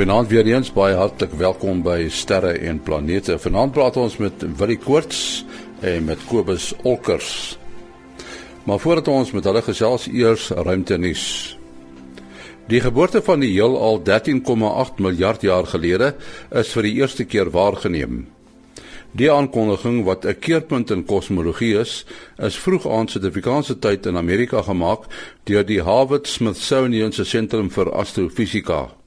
Goeienaand weer eens, baie hartlik welkom by Sterre en Planete. Vanaand praat ons met Willie Koorts en met Kobus Olkers. Maar voordat ons met hulle gesels, eers ruimte nuus. Die geboorte van die heelal 13,8 miljard jaar gelede is vir die eerste keer waargeneem. Die aankondiging wat 'n keerpunt in kosmologie is, is vroeg aan Suid-Afrikaanse tyd in Amerika gemaak deur die Harvard Smithsonian Sentrum vir Astrofisika.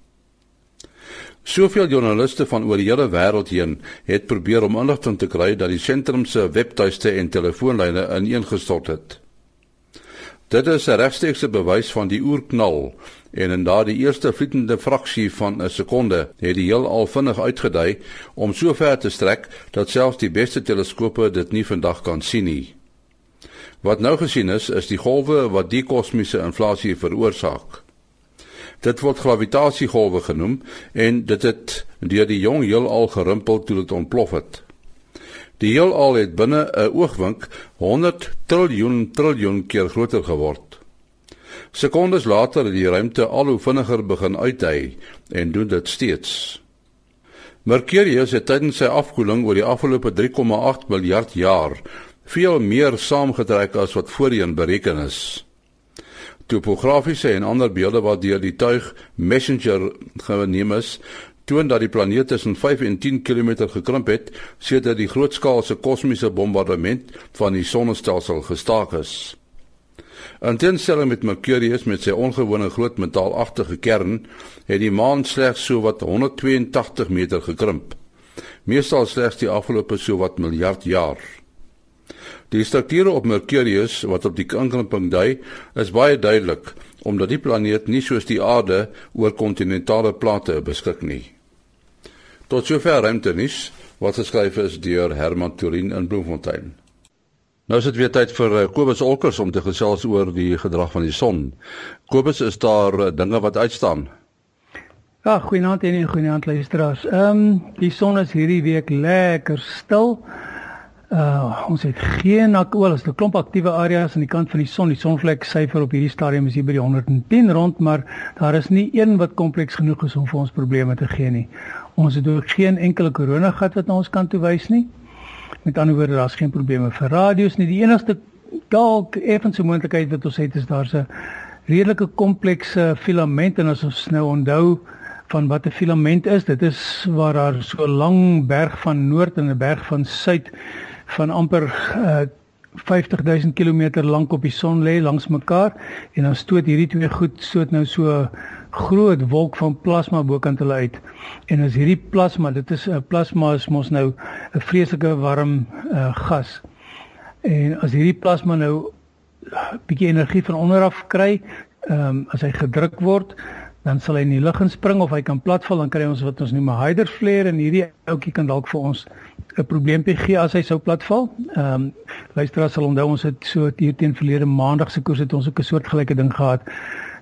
Soveel joernaliste van oor die hele wêreld heen het probeer om inligting te kry dat die sentrum se webtuiste en telefoonlyne ineengestort het. Dit is 'n regstreekse bewys van die oerknal en in daardie eerste vlietende fraksie van 'n sekonde het die heelal vinnig uitgedei om so ver te strek dat selfs die beste teleskope dit nie vandag kan sien nie. Wat nou gesien is, is die golwe wat die kosmiese inflasie veroorsaak. Dit word gravitasiegolwe genoem en dit het deur die jong heelal gerimpel toe dit ontplof het. Die heelal het binne 'n oogwink 100 triljoen triljoen keer groter geword. Sekondes later het die ruimte al hoe vinniger begin uitdei en doen dit steeds. Mercurius het tydens sy afkoeling oor die afgelope 3,8 miljard jaar veel meer saamgetrek as wat voorheen bereken is. Topografiese en ander beelde wat deur die tuig Messenger geneem is, toon dat die planeet tussen 5 en 10 km gekrimp het sedert die grootskaalse kosmiese bombardement van die sonnestelsel gestaak is. In teenstelling met Mercurius met sy ongewone groot metaalagtige kern, het die maan slegs so wat 182 meter gekrimp. Meestal slegs die afgelope so wat miljard jaar. Die strukture op Mercurius wat op die inkrimping dui, is baie duidelik omdat die planeet nie soos die aarde oor kontinentale plate beskik nie. Tot sover ruimtenis wat geskryf is deur Herman Turin in Bloemfontein. Nou is dit weer tyd vir eh, Kobus Olkers om te gesels oor die gedrag van die son. Kobus, is daar eh, dinge wat uitstaan? Ja, goeienaand en goeienaand luisteraars. Ehm um, die son is hierdie week lekker stil. Uh ons het geen akkool as 'n klomp aktiewe areas aan die kant van die son. Die sonvlek syfer op hierdie stadium is hier by die 110 rond, maar daar is nie een wat kompleks genoeg is om vir ons probleme te gee nie. Ons het ook geen enkele koronagat wat na ons kant toe wys nie. Met ander woorde, daar's geen probleme vir radio's nie. Die enigste dalk effense moontlikheid wat ons het is daar's 'n redelike komplekse filament en as ons nou onthou van wat 'n filament is, dit is waar daar so 'n lang berg van noord en 'n berg van suid van amper uh, 50000 km lank op die son lê langs mekaar en dan stoot hierdie twee goed stoot nou so groot wolk van plasma bokant hulle uit. En as hierdie plasma, dit is 'n uh, plasma is mos nou 'n vreeslike warm uh, gas. En as hierdie plasma nou 'n bietjie energie van onder af kry, ehm um, as hy gedruk word, dan sal hy in die lug inspring of hy kan platval dan kry ons wat ons noem 'n hydrogen flare en hierdie ouetjie kan dalk vir ons 'n probleempie gee as hy sou platval. Ehm um, luisteraars sal onthou ons het so hier teen verlede maandag se koers het ons ook 'n soortgelyke ding gehad.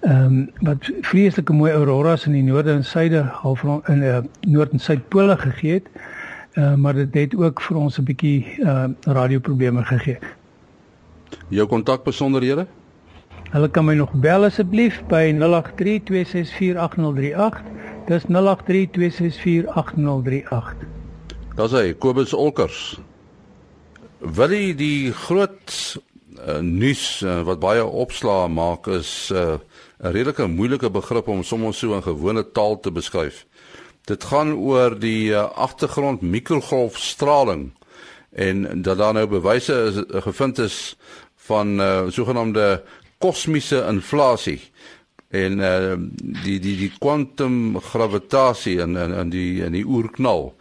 Ehm um, wat vreeslike mooi auroras in die noorde en suide half in 'n uh, eh, noord en suidpole gegee het. Ehm uh, maar dit het ook vir ons 'n bietjie ehm uh, radioprobleme gegee. Jou kontakbesonderhede? Hulle kan my nog bel asseblief by 0832648038. Dis 0832648038. Daar's hy, Kobus Olkers. Wil jy die groot uh, nuus uh, wat baie opslaa maak is eh, 'n uh, redelike moeilike begrip om sommer so in gewone taal te beskryf. Dit gaan oor die uh, agtergrond mikrogolfstraling en dat daar nou bewyse is gevind is van uh, sogenaamde kosmiese inflasie en uh, die die die kwantum gravitasie in in in die in die oerknal.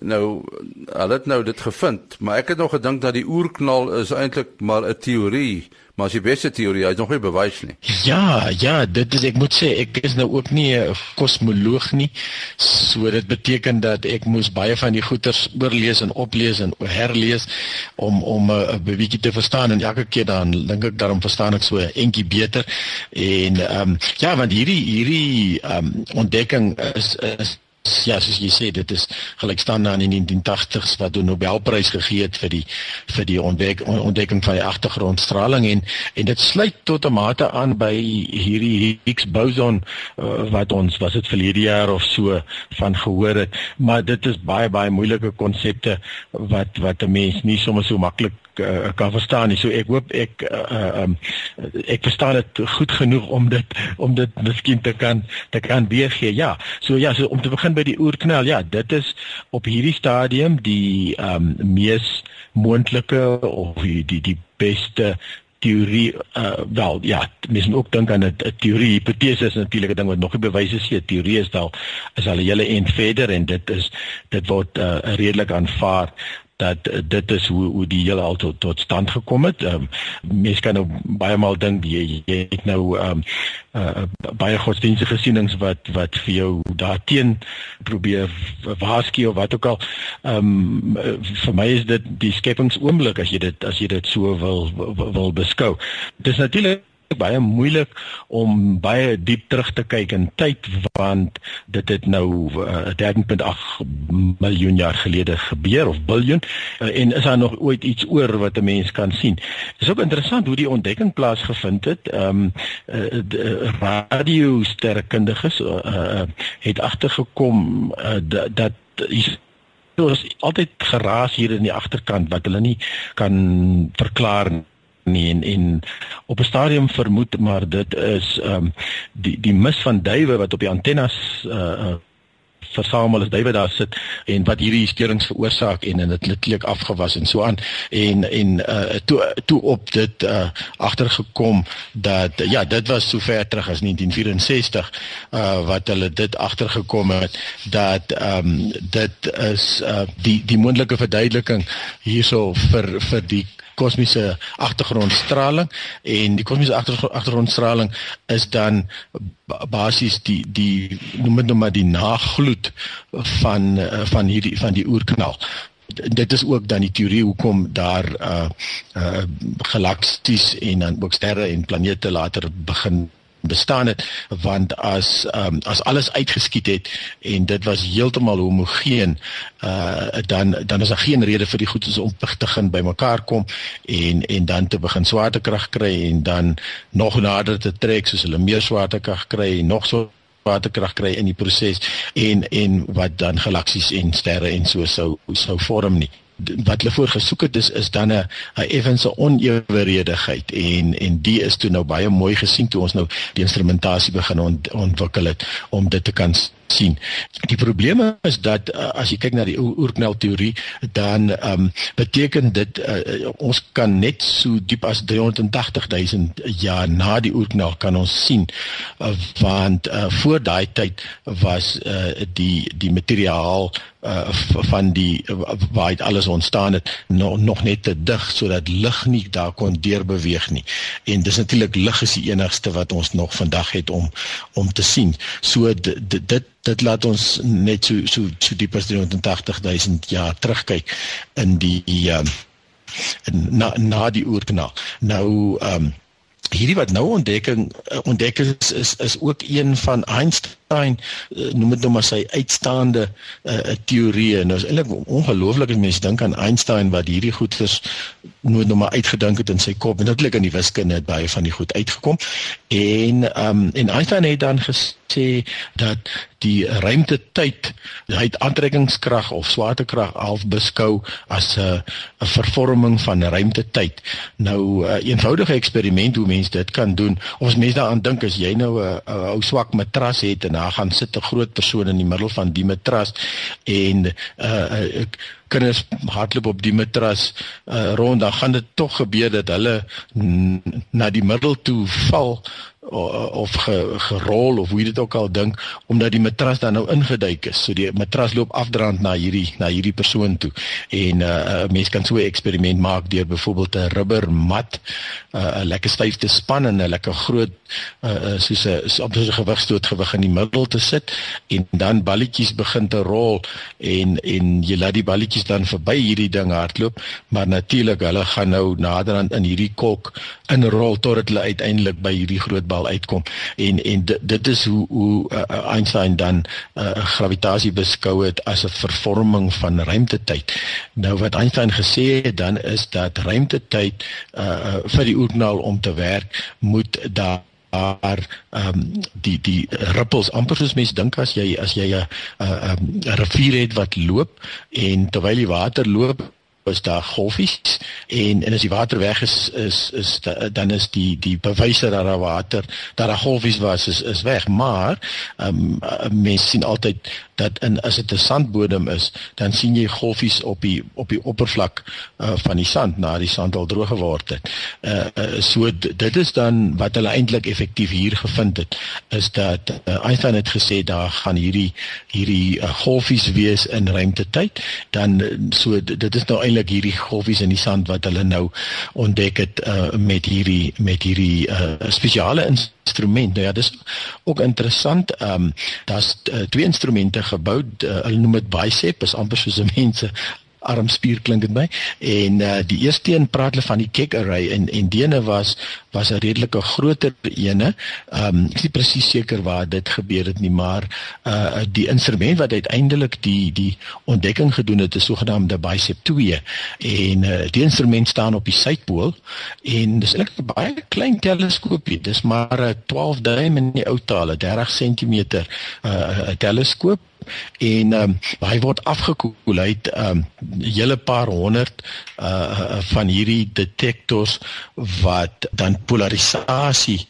Nou hulle het nou dit gevind, maar ek het nog gedink dat die oerknal is eintlik maar 'n teorie, maar as die beste teorie, hy's nog nie bewys nie. Ja, ja, dit is ek moet sê ek is nou ook nie 'n kosmoloog nie. So dit beteken dat ek moes baie van die goeters oorlees en oplees en herlees om om eh, 'n uh, bietjie te verstaan en elke keer dan dink ek daarom verstaan ek so entjie beter. En ehm um, ja, want hierdie hierdie ehm um, ontdekking is is ja, soos jy sê, dit is gelykstaande aan die 1980s wat 'n Nobelprys gegee het vir die vir die ontdek, ontdekking van die agtergrondstraling en en dit sluit tot 'n mate aan by hierdie Higgs boson uh, wat ons was dit verlede jaar of so van gehoor het, maar dit is baie baie moeilike konsepte wat wat 'n mens nie sommer so maklik uh, kan verstaan nie. So ek hoop ek uh, um, ek verstaan dit goed genoeg om dit om dit miskien te kan te kan weergee. Ja. So ja, so om te begin by die oerknal. Ja, dit is op hierdie stadium die ehm um, mees moontlike of die die, die beste teorie uh, wel ja mens moet ook dink aan 'n teorie hipotese is natuurlik 'n ding wat nog nie bewys is nie 'n teorie is al is al 'n hele end verder en dit is dit word uh, redelik aanvaar dat dit is hoe hoe die hele al tot, tot stand gekom het. Ehm um, mense kan nou baie maal dink jy, jy het nou ehm um, uh, baie godsdienstige gesienings wat wat vir jou daarteen probeer waarsku of wat ook al. Ehm um, vir my is dit die skepingsoomblik as jy dit as jy dit so wil wil, wil beskou. Dis natuurlik baie moeilik om baie diep terug te kyk in tyd want dit het nou uh, 13.8 miljoen jaar gelede gebeur of biljoen uh, en is daar nog ooit iets oor wat 'n mens kan sien. Dit is ook interessant hoe die ontdekking plaasgevind het. Ehm um, uh, radiosterrekundiges uh, uh, het agtergekom uh, dat, is altyd geraas hier in die agterkant wat hulle nie kan verklaar nie nie en, en op 'n stadium vermoed maar dit is ehm um, die die mis van duwe wat op die antennes uh, uh versamel as duwe daar sit en wat hierdie steurings veroorsaak en en dit letterlik afgewas en so aan. En en uh toe toe op dit uh agtergekom dat ja dit was so ver terug as 1964 uh wat hulle dit agtergekom het dat ehm um, dit is uh die die moontlike verduideliking hierso vir vir die kosmiese agtergrondstraling. En die kosmiese agtergrondstraling is dan basies die die noem dit nou maar die nagloed van eh, van hierdie van die oerknal. Dit is ook dan die teorie hoekom daar uh uh galaksies en dan ook sterre en planete later begin bestaan het want as um, as alles uitgeskiet het en dit was heeltemal homogeen uh dan dan is daar geen rede vir die goedes om te begin bymekaar kom en en dan te begin swaartekrag kry en dan nog nader te trek soos hulle meer swaartekrag kry en nog so waterkrag kry in die proses en en wat dan galaksies en sterre en so sou sou vorm nie. Wat hulle voorgesoek het is is dan 'n 'n effense oneweredigheid en en die is toe nou baie mooi gesien toe ons nou die instrumentasie begin ont, ontwikkel het om dit te kan sien. Die probleem is dat uh, as jy kyk na die oerknal teorie dan um, beteken dit uh, ons kan net so diep as 380 000 jaar na die oerknal kan ons sien uh, want uh, voor daai tyd was uh, die die materiaal uh, van die waar dit alles ontstaan het no, nog net te dig sodat lig nie daar kon deurbeweeg nie. En dis natuurlik lig is die enigste wat ons nog vandag het om om te sien. So dit dit laat ons net so so so diep as 380 000 jaar terugkyk in die um, na na die oerknal. Nou ehm um, hierdie wat nou ontdekking ontdek is, is is ook een van Einstein Einstein uh, noem dit nou maar sy uitstaande uh, teorieë. Nou is eintlik ongelooflik as mense dink aan Einstein wat hierdie goeders nooit nog maar uitgedink het in sy kop en natuurlik in die wiskunde het baie van die goed uitgekom. En ehm um, en Einstein het dan gesê dat die ruimtetyd, hy het aantrekkingskrag of swaartekrag half beskou as 'n 'n vervorming van ruimtetyd. Nou 'n uh, eenvoudige eksperiment hoe mense dit kan doen. Ons mense daaraan dink as jy nou 'n ou swak matras het en daar gaan sit 'n groot persoon in die middel van die matras en uh ek kinders hardloop op die matras uh, rond dan gaan dit tog gebeur dat hulle na die middel toe val of ge, gerol of hoe jy dit ook al dink omdat die matras dan nou ingeduik is. So die matras loop afdraand na hierdie na hierdie persoon toe. En 'n uh, mens kan so 'n eksperiment maak deur byvoorbeeld 'n rubber mat 'n uh, lekker styf te span en 'n lekker groot uh, soos 'n op 'n gewigstoot gewig in die middel te sit en dan balletjies begin te rol en en jy laat die balletjies golfies dan verby hierdie ding hardloop, maar natuurlik hulle gaan nou naderhand in hierdie kolk inrol totdat hulle uiteindelik by hierdie groot bal uitkom. En en dit is hoe hoe uh, Einstein dan uh, gravitasie beskou het as 'n vervorming van ruimtetyd. Nou wat Einstein gesê het dan is dat ruimtetyd uh, vir die oerknal om te werk moet daar maar ehm um, die die rippels amper soos mense dink as jy as jy 'n 'n rivier het wat loop en terwyl die water loop is daar golfies en en as die water weg is is is dan is die die bewyse dat daar water dat daar golfies was is is weg maar um, mense sien altyd dat in as dit 'n sandbodem is dan sien jy golfies op die op die oppervlak uh, van die sand na die sand al droog geword het. Uh, uh so dit is dan wat hulle eintlik effektief hier gevind het is dat uh, Einstein het gesê daar gaan hierdie hierdie uh, golfies wees in ruimtetyd dan so dit is nou eintlik hierdie golfies in die sand wat hulle nou ontdek het uh, met hierdie met hierdie uh, spesiale instrument. Nou ja, dis ook interessant. Ehm um, daar's uh, twee instrumente gebou. Uh, hulle noem dit bicep, is amper soos 'n mense armspier klink dit my en uh, die eerste een praat hulle van die kick array en en dene was was 'n redelike groter ene. Ehm um, ek is nie presies seker waar dit gebeur het nie, maar uh die instrument wat uiteindelik die die ontdekking gedoen het, is sogenaamde bicep 2 en uh, die instrument staan op die suidpool en dis eintlik 'n baie klein teleskoopie. Dis maar 'n 12 duim in die ou tale, 30 cm uh teleskoop en ehm um, hy word afgekoel. Uit ehm um, hele paar honderd uh van hierdie detektors wat dan polarisasie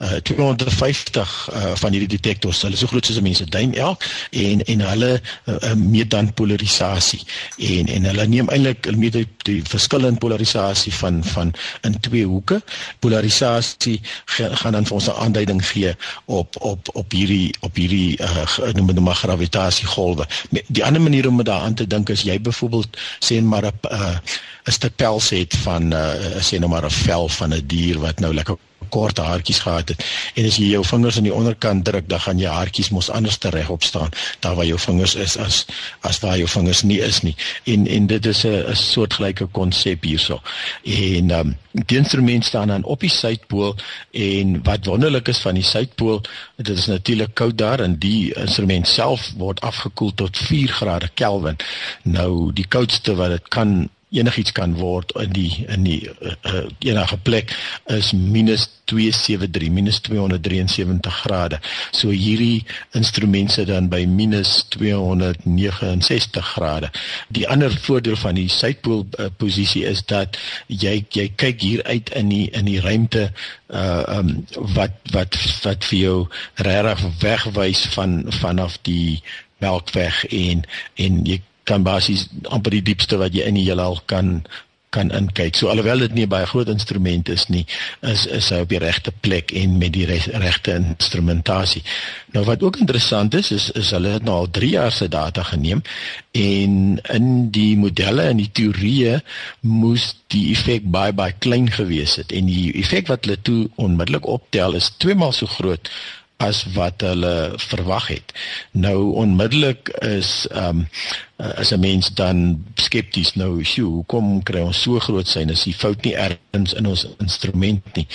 uh, 250 uh, van hierdie detektors. Hulle is so groot soos 'n mens se duim elk en en hulle uh, meet dan polarisasie en en hulle neem eintlik meet die, die verskil in polarisasie van van in twee hoeke. Polarisasie gaan dan vir ons 'n aanduiding gee op op op hierdie op hierdie uh, noem dit maar gravitasiegolwe. Die ander manier om daaraan te dink is jy byvoorbeeld sê maar 'n 'n stuk pels het van uh, sê nou maar 'n vel van 'n dier wat nou lekker kort haartjies gehad het. En as jy jou vingers aan die onderkant druk dan gaan jou haartjies mos anders regop staan daar waar jou vingers is as as waar jou vingers nie is nie. En en dit is 'n 'n soortgelyke konsep hierso. En um, die instrument staan dan op die suidpool en wat wonderlik is van die suidpool dit is natuurlik koud daar en die instrument self word afgekoel tot 4 grade Kelvin. Nou die koudste wat dit kan enigiets kan word in die in die uh, uh, enige plek is minus 273 minus 273 grade. So hierdie instrument sit dan by minus 269 grade. Die ander voordeel van die suidpool uh, posisie is dat jy jy kyk hier uit in die in die ruimte uh um wat wat wat vir jou regtig wegwys van vanaf die Melkweg en en jy kan basies amper die diepste wat jy in die heelal kan kan inkyk. So alhoewel dit nie baie groot instrument is nie, is is hy op die regte plek en met die regte instrumentasie. Nou wat ook interessant is, is is hulle het nou al 3 jaar se data geneem en in die modelle en die teorieë moes die effek baie baie klein gewees het en die effek wat hulle toe onmiddellik optel is 2 maal so groot as wat hulle verwag het. Nou onmiddellik is ehm um, as 'n mens dan skepties nou, "Sjoe, hoekom kry ons so groot syne? Is die fout nie ergens in ons instrument nie?"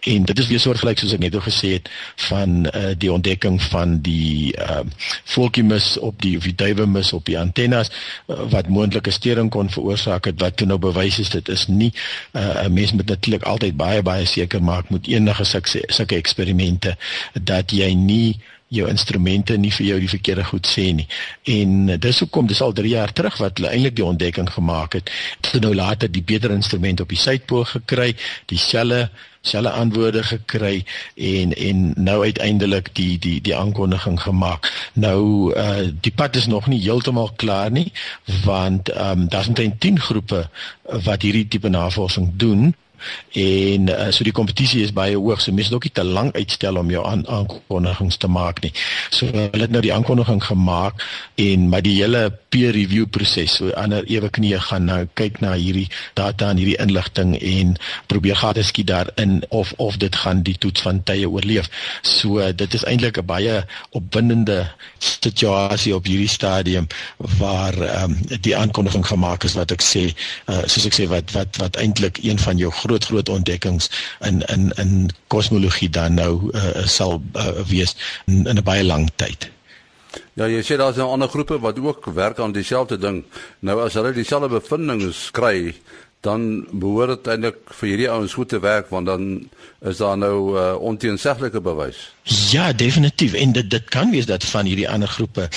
En dit is weer soortgelyk soos ek net al gesê het van uh, die ontdekking van die ehm uh, volkimus op die of die duiwemis op die antennes uh, wat moontlike stering kon veroorsaak het wat toe nou bewys is dit is nie 'n uh, mens moet natuurlik altyd baie baie seker maak met enige sulke sulke eksperimente dat jy nie jou instrumente nie vir jou die verkeerde goed sê nie. En eh, dis hoekom dis al 3 jaar terug wat hulle eintlik die ontdekking gemaak het. Toe nou later die beter instrument op die suidpool gekry, dieselfde selfe antwoorde gekry en en nou uiteindelik die die die aankondiging gemaak. Nou uh die pad is nog nie heeltemal klaar nie want ehm um, daar's omtrent 10 groepe wat hierdie tipe navorsing doen en uh, so die kompetisie is baie hoog so mense moet ook nie te lank uitstel om jou aan aankondigings te maak nie. So hulle het nou die aankondiging gemaak en maar die hele peer review proses so ander ewe knieë gaan nou kyk na hierdie data en hierdie inligting en probeer gade skiet daarin of of dit gaan die toets van tye oorleef. So dit is eintlik 'n baie opwindende situasie op hierdie stadium waar um, die aankondiging gemaak is wat ek sê uh, soos ek sê wat wat wat eintlik een van jou groot groot ontdekkings in in in kosmologie dan nou uh, sal uh, wees in, in 'n baie lang tyd. Ja, jy sê daar's nou ander groepe wat ook werk aan dieselfde ding. Nou as hulle dieselfde bevindinge kry, dan behoort dit eintlik vir hierdie ouens goed te werk want dan is daar nou uh, onteenseglike bewys. Ja, definitief. En dit dit kan wees dat van hierdie ander groepe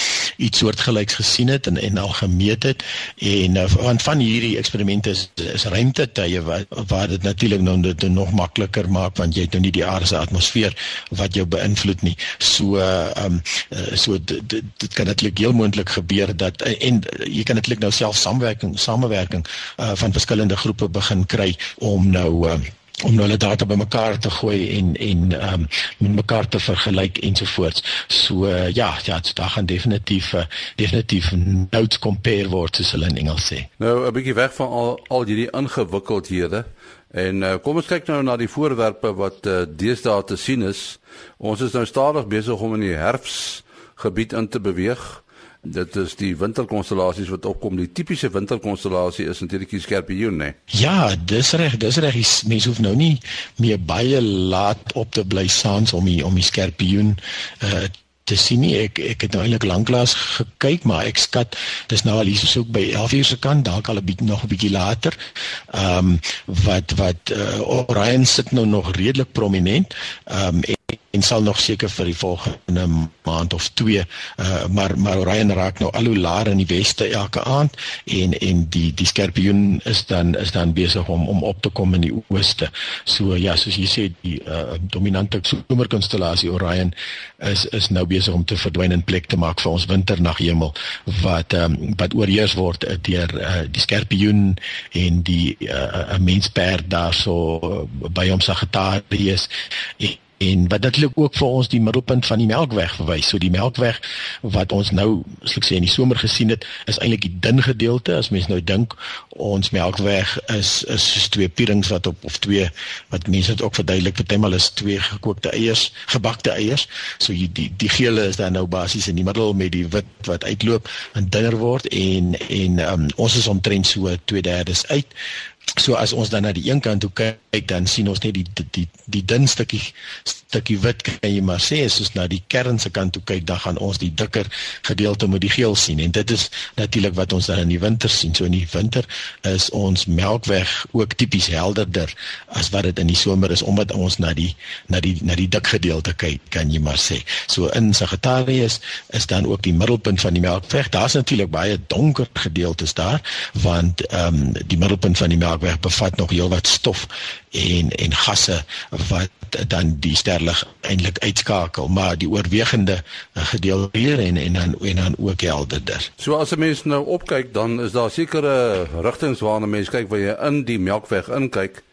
iets soortgelyks gesien het en en al gemeet het en uh, want van hierdie eksperimente is, is ruimtetye wat waar dit natuurlik nou dit nog makliker maak want jy het nou nie die aardse atmosfeer wat jou beïnvloed nie. So ehm uh, um, so dit, dit, dit kan natuurlik heel moontlik gebeur dat en jy kan natuurlik nou self samewerking samewerking uh, van verskillende groepe begin kry om nou uh, om hulle data bymekaar te gooi en en ehm um, met mekaar te vergelyk ensovoorts. So uh, ja, ja, daar gaan definitief uh, definitief notes compare word soos hulle in Engels sê. Nou 'n bietjie weg van al al hierdie ingewikkeldhede en uh, kom ons kyk nou na die voorwerpe wat uh, deesdae te sien is. Ons is nou stadig besig om in die herfs gebied in te beweeg. Dit is die winterkonstellasies wat opkom. Die tipiese winterkonstellasie is natuurlik die Skorpioen, né? Ja, dis reg, dis reg. Mense hoef nou nie meer baie laat op te bly saans om die om die Skorpioen uh te sien nie. Ek ek het nou eintlik lanklaas gekyk, maar ek skat dis nou al hier so by 11 uur se kant, dalk al 'n bietjie nog 'n bietjie later. Ehm um, wat wat uh, Orion sit nou nog redelik prominent. Ehm um, en sal nog seker vir die volgende maand of 2 uh, maar maar Orion raak nou al hoe laer in die weste elke aand en en die die skorpioen is dan is dan besig om om op te kom in die ooste. So ja, soos jy sê die uh, dominante somerkonstellasie Orion is is nou besig om te verdwyn en plek te maak vir ons winternaghemel wat um, wat oorheers word deur uh, die skorpioen en die 'n uh, mensperd daarso uh, by hom Sagittarius en en wat natuurlik ook vir ons die middelpunt van die Melkweg verwys. So die Melkweg wat ons nou, soos ek sê in die somer gesien het, is eintlik die dun gedeelte. As mens nou dink ons Melkweg is is soos twee pierings wat op of twee wat mense dit ook verduidelik, partymal is twee gekookte eiers, gebakte eiers. So die die, die gele is dan nou basies in die middel met die wit wat uitloop en dunner word en en um, ons is omtrent so 2/3 uit. So as ons dan na die een kant toe kyk, dan sien ons net die die die, die dun stukkie stukkie wit kan jy maar sê as ons na die kern se kant toe kyk, dan gaan ons die dikker gedeelte met die geel sien en dit is natuurlik wat ons dan in die winter sien. So in die winter is ons melkweg ook tipies helderder as wat dit in die somer is omdat ons na die na die na die dik gedeelte kyk, kan jy maar sê. So in Sagittarius is dan ook die middelpunt van die melkweg. Daar's natuurlik baie donker gedeeltes daar want ehm um, die middelpunt van die melkweg melkweg bevat nog heelwat stof en en gasse wat dan die sterlig eintlik uitskakel maar die oorwegende gedeelte en en dan en dan ook helderder. So as 'n mens nou opkyk dan is daar sekere rigtings waarna mense kyk waar jy in die melkweg inkyk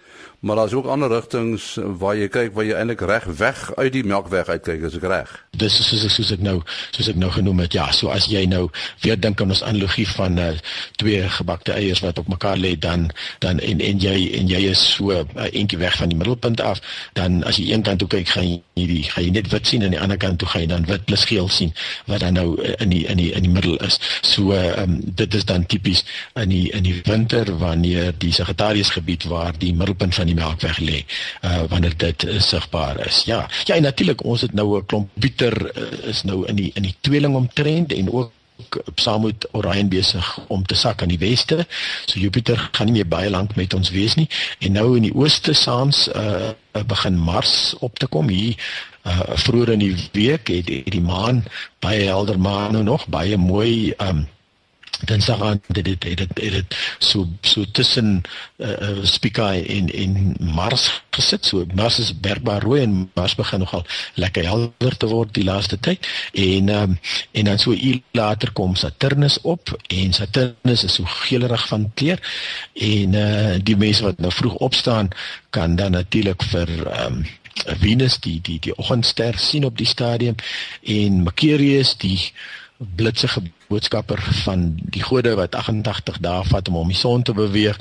Maar daar's ook ander rigtings waar jy kyk waar jy eintlik reg weg uit die melkweg uitkyk as ek reg. Dis soos soos ek nou soos ek nou genoem het. Ja, so as jy nou weer dink aan ons analogie van uh, twee gebakte eiers wat op mekaar lê dan dan en en jy en jy is so uh, eentjie weg van die middelpunt af, dan as jy een kant toe kyk, gaan jy die gaan jy net wit sien en aan die ander kant toe gaan jy dan wit plus geel sien wat dan nou uh, in die in die in die middel is. So uh, um, dit is dan tipies in die in die winter wanneer die Sagittarius gebied waar die middelpunt van die melkweg lê uh wanneer dit uh, sigbaar is. Ja. Ja, en natuurlik ons het nou 'n klomp Jupiter uh, is nou in die in die tweeling omtrent en ook saam met Orion besig om te sak aan die weste. So Jupiter gaan nie meer baie lank met ons wees nie. En nou in die ooste saans uh begin Mars op te kom hier uh vroeër in die week het, het die maan baie helder maan nou nog baie mooi um sê aan dit dit dit dit so so tussen uh, Spica en en Mars gesit. So Mars is bergbaar rooi en Mars begin nogal lekker helder te word die laaste tyd. En um, en dan so uur later kom Saturnus op en Saturnus is so geelerig van kleur. En uh, die mense wat nou vroeg opstaan kan dan natuurlik vir um, Venus die die die oggendster sien op die stadium en Mercurius die blitsige boodskapper van die gode wat 88 dae vat om om die son te beweeg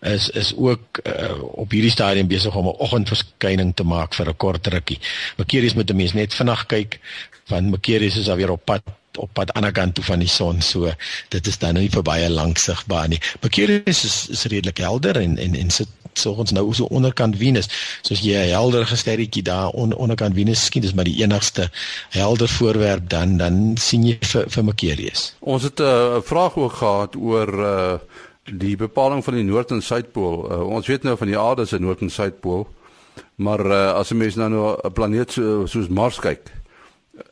is is ook uh, op hierdie stadium besig om 'n oggendverskyning te maak vir 'n kort rukkie. Mercurius moet 'n mens net vinnig kyk want Mercurius is alweer op pad op pad aan die kant toe van die son so dit is dan nie vir baie lank sigbaar nie. Mercurius is, is redelik helder en en en sit so ons nou so onderkant Venus. Soos jy 'n helder gesterretjie daar on, onderkant Venus skien, dis maar die enigste helder voorwerp dan dan sien jy vir vir Mercurius. Ons het eh, 'n uh, vraag ook gehad oor uh, die bepaling van die noord en suidpool. Uh, ons weet nou van die aarde se noord en suidpool. Maar uh, as 'n mens nou na 'n planeet so, soos Mars kyk,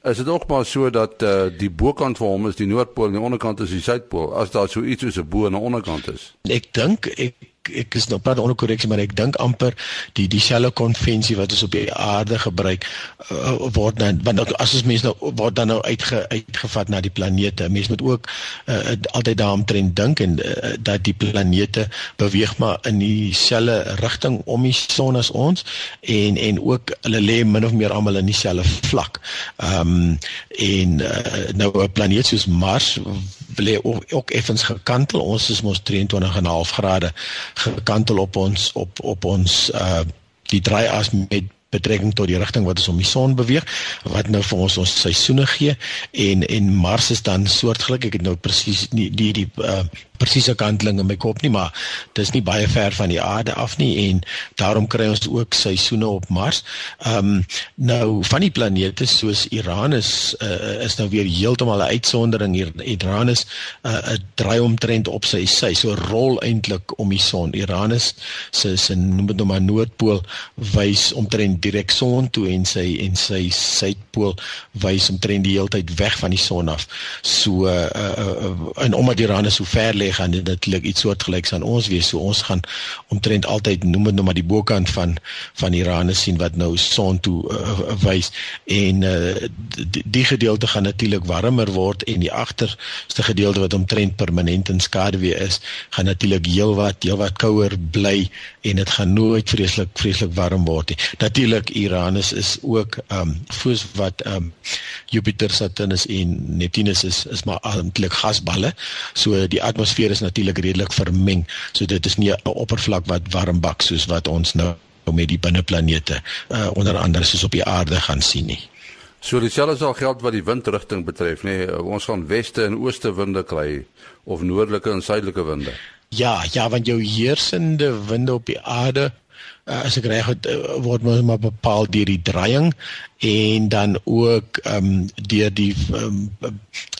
is dit ook maar so dat uh, die bokant van hom is die noordpool en die onderkant is die suidpool. As daar so iets soos 'n bo en 'n onderkant is. Ek dink ek ek is nou praat onder korreksie maar ek dink amper die dieselfde konvensie wat ons op die aarde gebruik uh, word dan want as ons mense nou word dan nou uitge, uitgevat na die planete mense moet ook uh, altyd daaromtrent dink en uh, dat die planete beweeg maar in dieselfde rigting om die son as ons en en ook hulle lê min of meer almal in dieselfde vlak. Ehm um, en uh, nou 'n planeet soos Mars lê ook, ook effens gekantel. Ons is mos 23,5 grade gekantel op ons op op ons uh die draaias met betrekking tot die rigting wat ons om die son beweeg wat nou vir ons ons seisoene gee en en Mars is dan soortgelyk ek het nou presies die die, die uh, presiese kanteling in my kop nie, maar dis nie baie ver van die aarde af nie en daarom kry ons ook seisoene op Mars. Ehm um, nou van die planete soos Uranus uh, is nou weer heeltemal 'n uitsondering. Uranus uh, draai omtrent op sy sy so rol eintlik om die son. Uranus se se noem dit nou maar noordpool wys omtrent direk son toe en sy en sy suidpool wys omtrent die hele tyd weg van die son af. So uh, uh, uh, en omdat Uranus so ver lê gaan dit natuurlik iets soortgelyks aan ons wees. So ons gaan omtrent altyd noem dit nou maar die bokant van van Uranus sien wat nou son toe uh, wys en uh, die, die gedeelte gaan natuurlik warmer word en die agterste gedeelte wat omtrent permanent in skaduwee is, gaan natuurlik heelwat heelwat kouer bly en dit gaan nooit vreeslik vreeslik warm word nie. Natuurlik Uranus is ook ehm um, voos wat ehm um, Jupiter, Saturnus en Neptunus is is maar eintlik gasballe. So die atmosfeer atmosfeer is natuurlik redelik vermeng. So dit is nie 'n oppervlak wat warm bak soos wat ons nou met die binneplanete uh, onder andere soos op die aarde gaan sien nie. So dieselfde sal geld wat die windrigting betref, nê. Nee, ons gaan weste en ooste winde kry of noordelike en suidelike winde. Ja, ja, want jou heersende winde op die aarde uh, as ek reg het word maar bepaal deur die draaiing en dan ook ehm um, deur die um,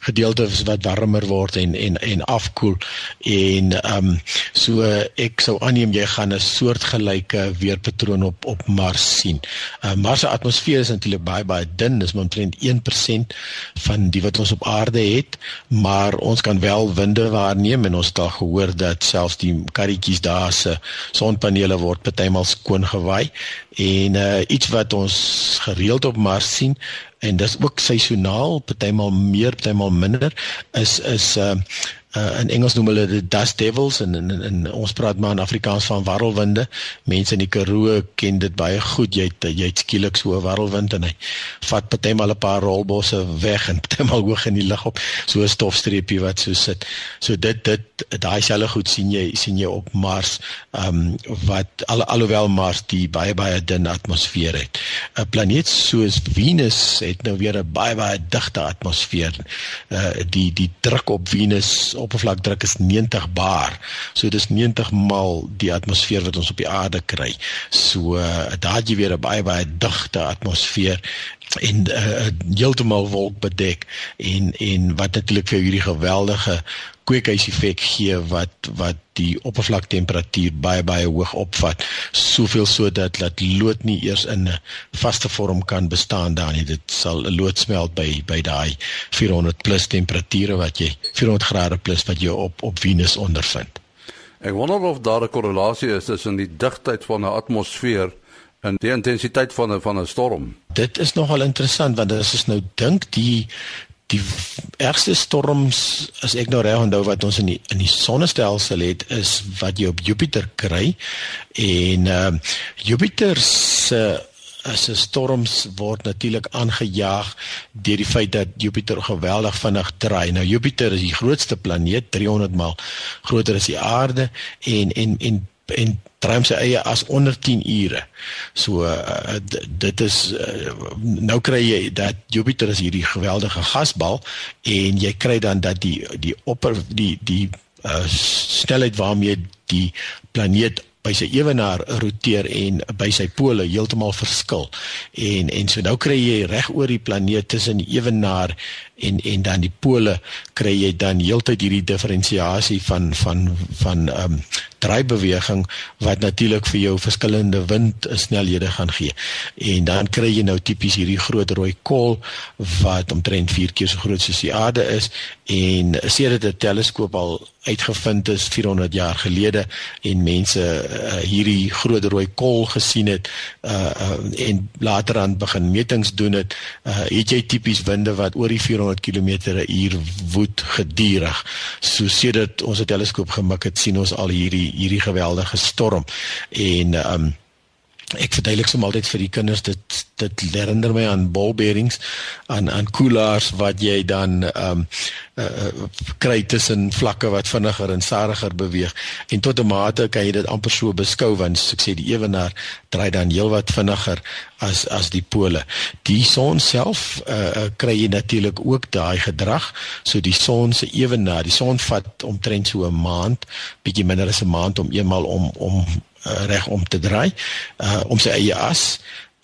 gedeeltes wat warmer word en en en afkoel. En ehm um, so ek sou aanneem jy gaan 'n soortgelyke weerpatroon op op Mars sien. Uh, Mars se atmosfeer is natuurlik baie baie dun, dis omtrent 1% van die wat ons op aarde het, maar ons kan wel winde waarneem en ons het al gehoor dat selfs die karretjies daar se sonpanele word partymal skoon gewaai en uh, iets wat ons gereeld op Mars sien en dis ook seisoonaal, partymal meer, partymal minder is is uh uh, in Engels noem hulle dit dust devils en in, in, in ons praat maar in Afrikaans van warrelwinde. Mense in die Karoo ken dit baie goed. Jy het, jy het skielik so 'n warrelwind en hy vat partymal 'n paar rolbosse weg en partymal hoog in die lug op. So 'n stofstreepie wat so sit. So dit dit daai selfe goed sien jy sien jy op Mars. Ehm um, wat al, alhoewel Mars die baie baie dun atmosfeer het. 'n Planeet soos Venus het nou weer 'n baie baie digte atmosfeer. Uh die die druk op Venus oppervlakdruk is 90 bar. So dis 90 maal die atmosfeer wat ons op die aarde kry. So uh, daar het jy weer 'n baie baie digte atmosfeer en uh, heeltemal wolkbedek en en wat natuurlik vir hierdie geweldige kweekhuiseffek gee wat wat die oppervlaktemperatuur baie baie hoog opvat. Soveel sodat dat lood nie eers in 'n vaste vorm kan bestaan daar nie. Dit sal 'n lood smelt by by daai 400 plus temperature wat jy 400 grade plus wat jy op op Venus ondervind. Ek wonder of daar 'n korrelasie is tussen die digtheid van 'n atmosfeer en die intensiteit van 'n van 'n storm. Dit is nogal interessant want as ons nou dink die die ergste storms as ek nou reg onthou wat ons in die in die sonnestelsel het is wat jy op Jupiter kry en uh, Jupiter se as 'n storms word natuurlik aangejaag deur die feit dat Jupiter geweldig vinnig draai. Nou Jupiter is die grootste planeet, 300 maal groter as die aarde en en en en draai sy eie as onder 10 ure. So uh, dit is uh, nou kry jy dat Jupiter is hierdie geweldige gasbal en jy kry dan dat die die opper die die uh, snelheid waarmee die planeet by sy ewenaar roteer en by sy pole heeltemal verskil. En en so nou kry jy reg oor die planeet tussen die ewenaar en en dan die pole kry jy dan heeltyd hierdie diferensiasie van van van ehm um, draaibeweging wat natuurlik vir jou verskillende wind snelhede gaan gee. En dan kry jy nou tipies hierdie groot rooi kol wat omtrent 4 keer so groot soos die aarde is en sedert 'n teleskoop al uitgevind is 400 jaar gelede en mense uh, hierdie groot rooi kol gesien het uh, uh, en later aan begin metings doen het, uh, het jy tipies winde wat oor die 400 km/h woed gedurig. So sedert ons 'n teleskoop gemik het, sien ons al hierdie hierdie geweldige storm en um, ek verduidelik soms altyd vir die kinders dit dit herinner my aan ball bearings aan aan koelaars wat jy dan ehm um, uh, kry tussen vlakke wat vinniger en stadiger beweeg en tot 'n mate kan jy dit amper so beskou want soos ek sê die ewenaar draai dan heelwat vinniger as as die pole. Die son self uh, kry jy natuurlik ook daai gedrag. So die son se ewenaar, die son vat omtrent so 'n maand, bietjie minder as 'n maand om eenmal om om uh, reg om te draai uh, om sy eie as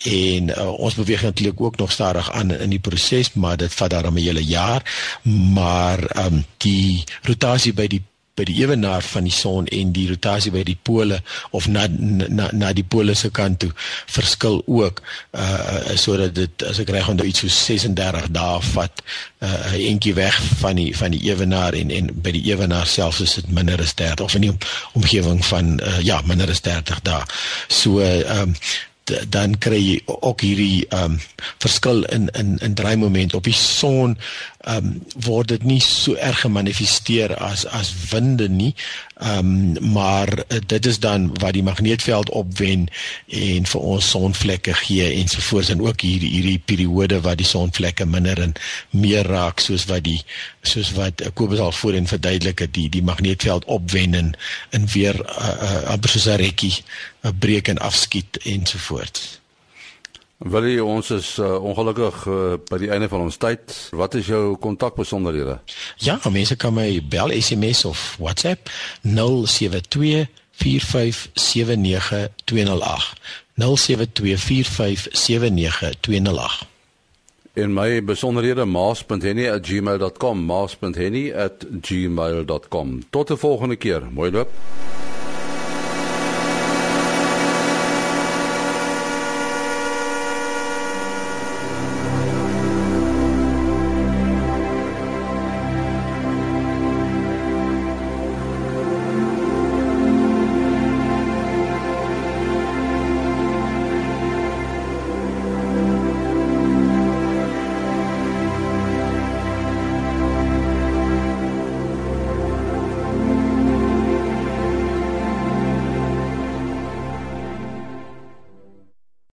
en uh, ons beweeg natuurlik ook nog stadig aan in die proses maar dit vat daarom 'n hele jaar. Maar um, die rotasie by die by die ewenaar van die son en die rotasie by die pole of na na na die pole se kant toe verskil ook uh sodat dit as ek reg onthou iets so 36 dae vat uh eentjie weg van die van die ewenaar en en by die ewenaar selfs is dit minder as 30 of in die omgewing van uh, ja minder as 30 dae. So uh um dan kry jy ook hierdie ehm um, verskil in in in draaimoment op die son ehm um, word dit nie so erg gemanifesteer as as winde nie. Ehm um, maar uh, dit is dan wat die magneetveld opwen en vir ons sonvlekke gee ensovoorts en ook hierdie hierdie periode wat die sonvlekke minder en meer raak soos wat die soos wat uh, Kobus al voorheen verduidelik het die die magneetveld opwen en en weer uh, uh, soos 'n rekkie uh, breek en afskiet ensovoorts Wil jy ons is uh, ongelukkig uh, by die einde van ons tyd. Wat is jou kontakbesonderhede? Ja, mense kan my bel, SMS of WhatsApp 072 4579208. 0724579208. En my besonderhede maas.henny@gmail.com, maas.henny@gmail.com. Tot 'n volgende keer. Mooi loop.